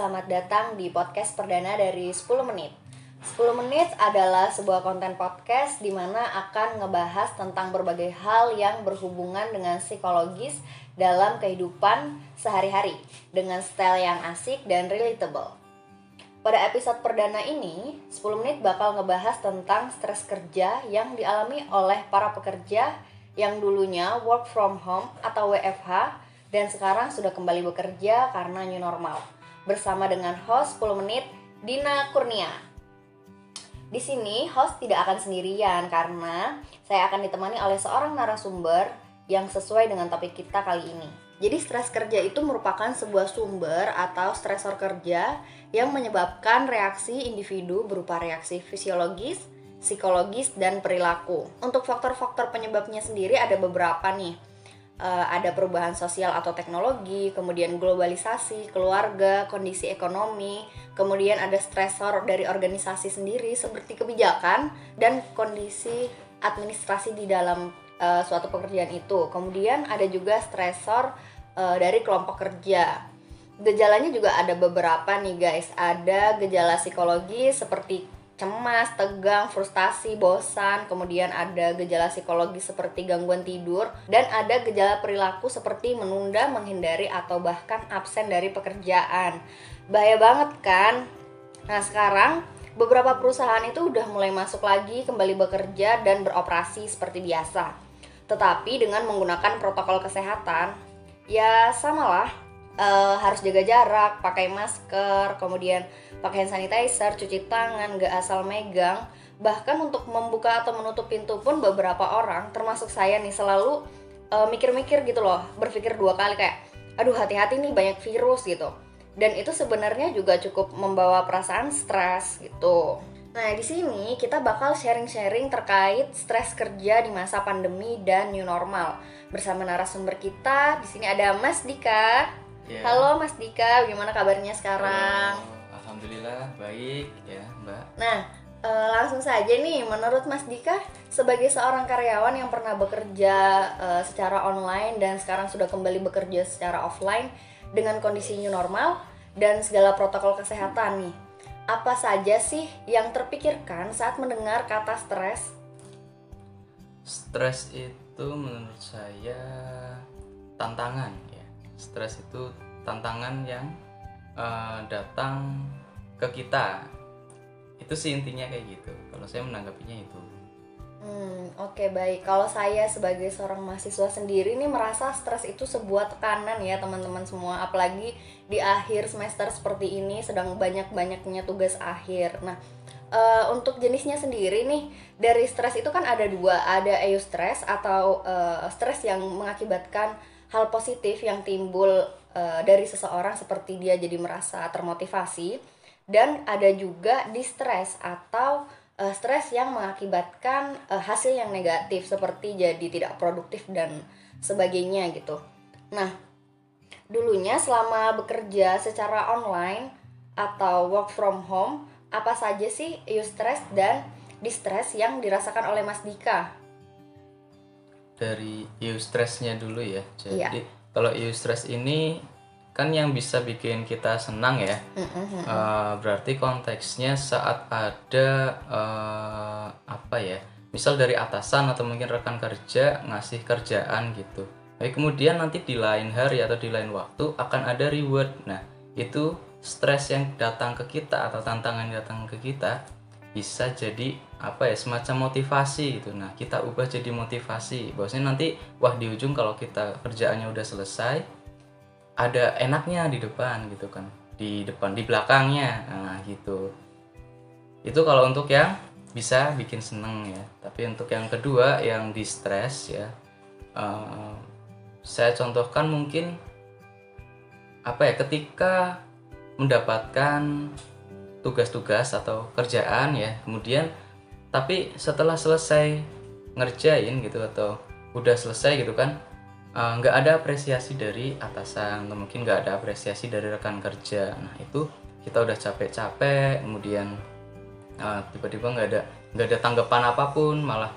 selamat datang di podcast perdana dari 10 menit 10 menit adalah sebuah konten podcast di mana akan ngebahas tentang berbagai hal yang berhubungan dengan psikologis dalam kehidupan sehari-hari dengan style yang asik dan relatable. Pada episode perdana ini, 10 menit bakal ngebahas tentang stres kerja yang dialami oleh para pekerja yang dulunya work from home atau WFH dan sekarang sudah kembali bekerja karena new normal. Bersama dengan host 10 menit Dina Kurnia. Di sini host tidak akan sendirian karena saya akan ditemani oleh seorang narasumber yang sesuai dengan topik kita kali ini. Jadi stres kerja itu merupakan sebuah sumber atau stresor kerja yang menyebabkan reaksi individu berupa reaksi fisiologis, psikologis, dan perilaku. Untuk faktor-faktor penyebabnya sendiri ada beberapa nih uh, ada perubahan sosial atau teknologi, kemudian globalisasi, keluarga, kondisi ekonomi, kemudian ada stresor dari organisasi sendiri seperti kebijakan dan kondisi administrasi di dalam uh, suatu pekerjaan itu. Kemudian ada juga stresor uh, dari kelompok kerja. Gejalanya juga ada beberapa nih guys. Ada gejala psikologi seperti cemas, tegang, frustasi, bosan, kemudian ada gejala psikologis seperti gangguan tidur, dan ada gejala perilaku seperti menunda, menghindari, atau bahkan absen dari pekerjaan. Bahaya banget kan? Nah sekarang beberapa perusahaan itu udah mulai masuk lagi kembali bekerja dan beroperasi seperti biasa. Tetapi dengan menggunakan protokol kesehatan, ya samalah uh, harus jaga jarak, pakai masker, kemudian pakai hand sanitizer, cuci tangan, gak asal megang. Bahkan untuk membuka atau menutup pintu pun beberapa orang, termasuk saya nih selalu eh, mikir-mikir gitu loh, berpikir dua kali kayak, aduh hati-hati nih banyak virus gitu. Dan itu sebenarnya juga cukup membawa perasaan stres gitu. Nah, di sini kita bakal sharing-sharing terkait stres kerja di masa pandemi dan new normal. Bersama narasumber kita, di sini ada Mas Dika. Yeah. Halo Mas Dika, gimana kabarnya sekarang? Halo Alhamdulillah baik ya Mbak. Nah e, langsung saja nih, menurut Mas Dika sebagai seorang karyawan yang pernah bekerja e, secara online dan sekarang sudah kembali bekerja secara offline dengan kondisi new normal dan segala protokol kesehatan nih, apa saja sih yang terpikirkan saat mendengar kata stres? Stres itu menurut saya tantangan. Stres itu tantangan yang uh, datang ke kita. Itu sih intinya kayak gitu. Kalau saya menanggapinya itu. Hmm oke okay, baik. Kalau saya sebagai seorang mahasiswa sendiri nih merasa stres itu sebuah tekanan ya teman-teman semua. Apalagi di akhir semester seperti ini sedang banyak-banyaknya tugas akhir. Nah Uh, untuk jenisnya sendiri nih dari stres itu kan ada dua. Ada eustress atau uh, stres yang mengakibatkan hal positif yang timbul uh, dari seseorang seperti dia jadi merasa termotivasi dan ada juga distress atau uh, stres yang mengakibatkan uh, hasil yang negatif seperti jadi tidak produktif dan sebagainya gitu. Nah, dulunya selama bekerja secara online atau work from home, apa saja sih eustress dan distress yang dirasakan oleh Mas Dika? Dari eustressnya dulu ya. Jadi iya. kalau eustress ini kan yang bisa bikin kita senang ya mm-hmm. uh, berarti konteksnya saat ada uh, apa ya misal dari atasan atau mungkin rekan kerja ngasih kerjaan gitu tapi kemudian nanti di lain hari atau di lain waktu akan ada reward nah itu stres yang datang ke kita atau tantangan yang datang ke kita bisa jadi apa ya semacam motivasi gitu. Nah kita ubah jadi motivasi. Bahwasanya nanti wah di ujung kalau kita kerjaannya udah selesai ada enaknya di depan gitu kan. Di depan di belakangnya. Nah gitu. Itu kalau untuk yang bisa bikin seneng ya. Tapi untuk yang kedua yang di stres ya uh, saya contohkan mungkin apa ya ketika mendapatkan tugas-tugas atau kerjaan ya. Kemudian tapi setelah selesai ngerjain gitu atau udah selesai gitu kan Eh, nggak uh, ada apresiasi dari atasan atau mungkin nggak ada apresiasi dari rekan kerja. Nah itu kita udah capek-capek kemudian uh, tiba-tiba nggak ada nggak ada tanggapan apa pun malah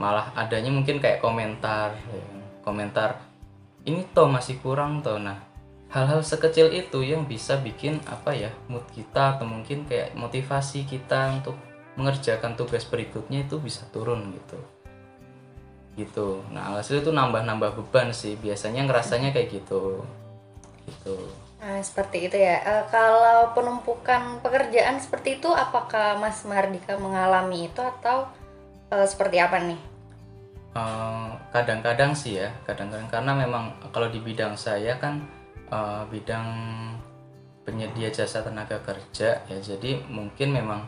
malah adanya mungkin kayak komentar ya, komentar ini toh masih kurang toh. Nah hal-hal sekecil itu yang bisa bikin apa ya mood kita atau mungkin kayak motivasi kita untuk mengerjakan tugas berikutnya itu bisa turun gitu. Gitu. Nah alhasil itu nambah-nambah beban sih. Biasanya ngerasanya kayak gitu. Gitu. Nah seperti itu ya. E, kalau penumpukan pekerjaan seperti itu apakah Mas Mardika mengalami itu atau e, seperti apa nih? Eh, kadang-kadang uh, sih ya. Kadang-kadang karena memang kalau di bidang saya kan uh, bidang penyedia jasa tenaga kerja ya. Jadi mungkin memang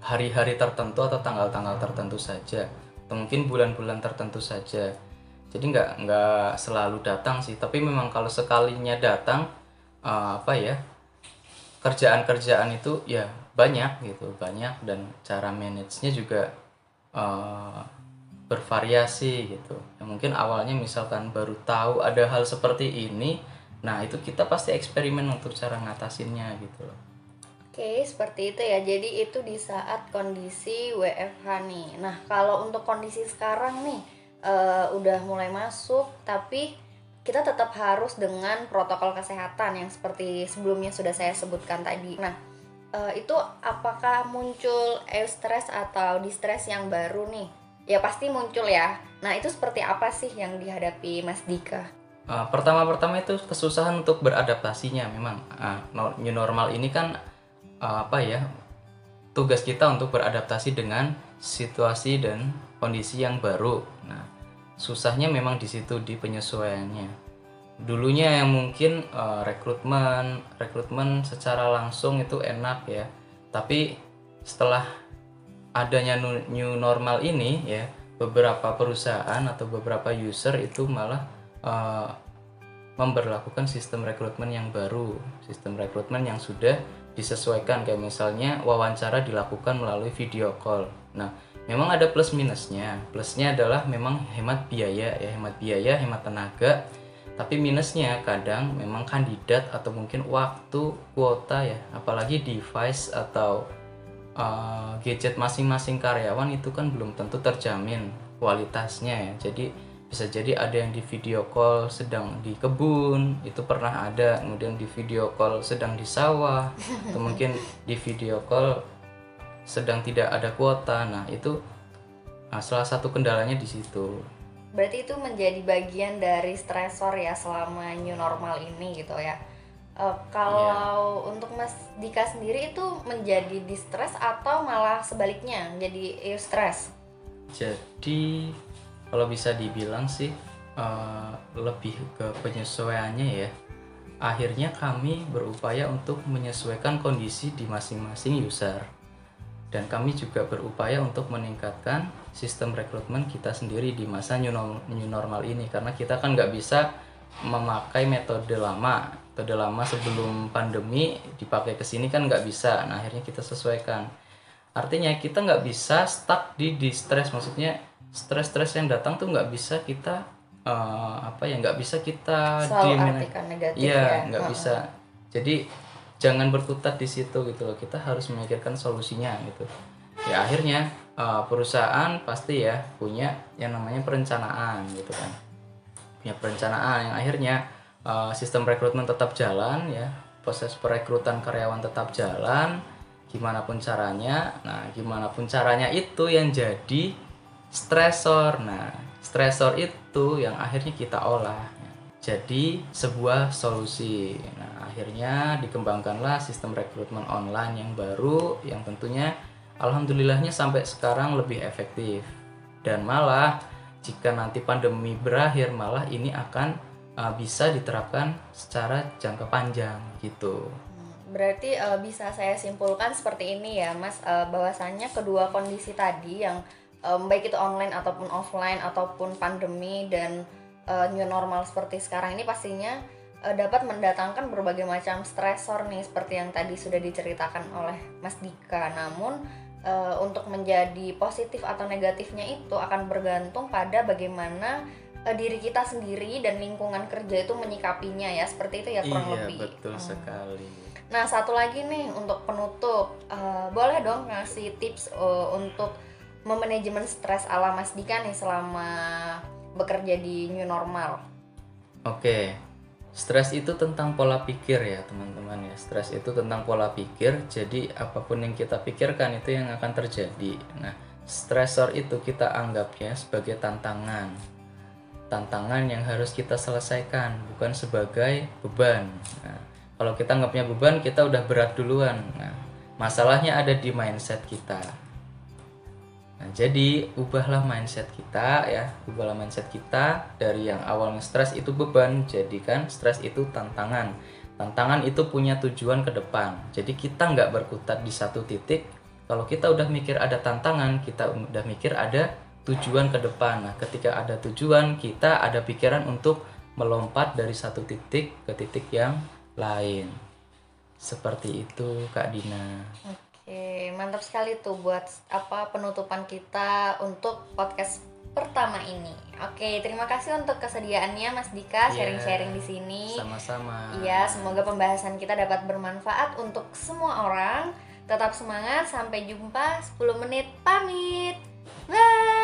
hari hari-hari tertentu atau tanggal-tanggal tertentu saja atau mungkin bulan-bulan tertentu saja. Jadi nggak nggak selalu datang sih. Tapi memang kalau sekalinya datang uh, apa ya kerjaan-kerjaan itu ya banyak gitu banyak. Dan cara manage-nya juga uh, bervariasi gitu. Ya mungkin awalnya misalkan baru tahu ada hal seperti ini nah itu kita pasti eksperimen untuk cara ngatasinnya gitu loh Oke, seperti itu ya. Jadi itu di saat kondisi WFH nih. Nah, kalau untuk kondisi sekarang nih, uh, udah mulai masuk, tapi kita tetap harus dengan protokol kesehatan yang seperti sebelumnya sudah saya sebutkan tadi. Nah, uh, itu apakah muncul eustress atau distress yang baru nih? Ya pasti muncul ya. Nah, itu seperti apa sih yang dihadapi Mas Dika? Uh, pertama-pertama itu kesusahan untuk beradaptasinya memang uh, new normal ini kan uh, apa ya tugas kita untuk beradaptasi dengan situasi dan kondisi yang baru. Nah, susahnya memang di situ di penyesuaiannya. Dulunya yang mungkin uh, rekrutmen rekrutmen secara langsung itu enak ya, tapi setelah adanya new normal ini ya beberapa perusahaan atau beberapa user itu malah uh, memberlakukan sistem rekrutmen yang baru, sistem rekrutmen yang sudah disesuaikan kayak misalnya wawancara dilakukan melalui video call. Nah, memang ada plus minusnya. Plusnya adalah memang hemat biaya ya, hemat biaya, hemat tenaga. Tapi minusnya kadang memang kandidat atau mungkin waktu kuota ya, apalagi device atau uh, gadget masing-masing karyawan itu kan belum tentu terjamin kualitasnya ya. Jadi bisa jadi ada yang di video call sedang di kebun itu pernah ada kemudian di video call sedang di sawah atau mungkin di video call sedang tidak ada kuota. Nah itu nah, salah satu kendalanya di situ. Berarti itu menjadi bagian dari stresor ya selama new normal ini gitu ya? Uh, kalau yeah. untuk Mas Dika sendiri itu menjadi distress atau malah sebaliknya menjadi eustress jadi kalau bisa dibilang sih uh, lebih ke penyesuaiannya ya. Akhirnya kami berupaya untuk menyesuaikan kondisi di masing-masing user. Dan kami juga berupaya untuk meningkatkan sistem rekrutmen kita sendiri di masa new normal, ini. Karena kita kan nggak bisa memakai metode lama. Metode lama sebelum pandemi dipakai ke sini kan nggak bisa. Nah akhirnya kita sesuaikan. Artinya kita nggak bisa stuck di distress. Maksudnya stres-stres yang datang tuh nggak bisa kita uh, apa ya nggak bisa kita diemin negatif iya, ya. nggak uh bisa. Jadi jangan berkutat di situ gitu loh. Kita harus memikirkan solusinya gitu. Ya akhirnya uh, perusahaan pasti ya punya yang namanya perencanaan gitu kan. Punya perencanaan yang akhirnya uh, sistem rekrutmen tetap jalan ya. Proses perekrutan karyawan tetap jalan. Gimana pun caranya. Nah gimana pun caranya itu yang jadi stresor. Nah, stresor itu yang akhirnya kita olah jadi sebuah solusi. Nah, akhirnya dikembangkanlah sistem rekrutmen online yang baru yang tentunya alhamdulillahnya sampai sekarang lebih efektif. Dan malah jika nanti pandemi berakhir malah ini akan uh, bisa diterapkan secara jangka panjang gitu. Berarti uh, bisa saya simpulkan seperti ini ya, Mas, uh, bahwasannya kedua kondisi tadi yang um, baik itu online ataupun offline ataupun pandemi dan uh, new normal seperti sekarang ini pastinya uh, dapat mendatangkan berbagai macam stresor nih seperti yang tadi sudah diceritakan oleh Mas Dika. Namun uh, untuk menjadi positif atau negatifnya itu akan bergantung pada bagaimana uh, diri kita sendiri dan lingkungan kerja itu menyikapinya ya seperti itu ya kurang iya, lebih. betul hmm. sekali. Nah satu lagi nih untuk penutup uh, boleh dong ngasih tips uh, untuk memanajemen stres ala Mas Dika nih selama bekerja di new normal? Oke, Stres itu tentang pola pikir ya teman-teman ya. Stres itu tentang pola pikir. Jadi apa pun yang kita pikirkan itu yang akan terjadi. Nah, stresor itu kita anggapnya sebagai tantangan. Tantangan yang harus kita selesaikan, bukan sebagai beban. Nah, kalau kita anggapnya beban, kita udah berat duluan. Nah, masalahnya ada di mindset kita. Nah, jadi ubahlah mindset kita ya, ubahlah mindset kita dari yang awalnya stres itu beban, jadikan stres itu tantangan. Tantangan itu punya tujuan ke depan. Jadi kita nggak berkutat di satu titik. Kalau kita udah mikir ada tantangan, kita udah mikir ada tujuan ke depan. Nah, ketika ada tujuan, kita ada pikiran untuk melompat dari satu titik ke titik yang lain. Seperti itu, Kak Dina. Oke, mantap sekali tuh buat apa penutupan kita untuk podcast pertama ini. Oke, terima kasih untuk kesediaannya Mas Dika iya, sharing-sharing di sini. Sama-sama. Iya, semoga pembahasan kita dapat bermanfaat untuk semua orang. Tetap semangat, sampai jumpa 10 menit pamit. Bye.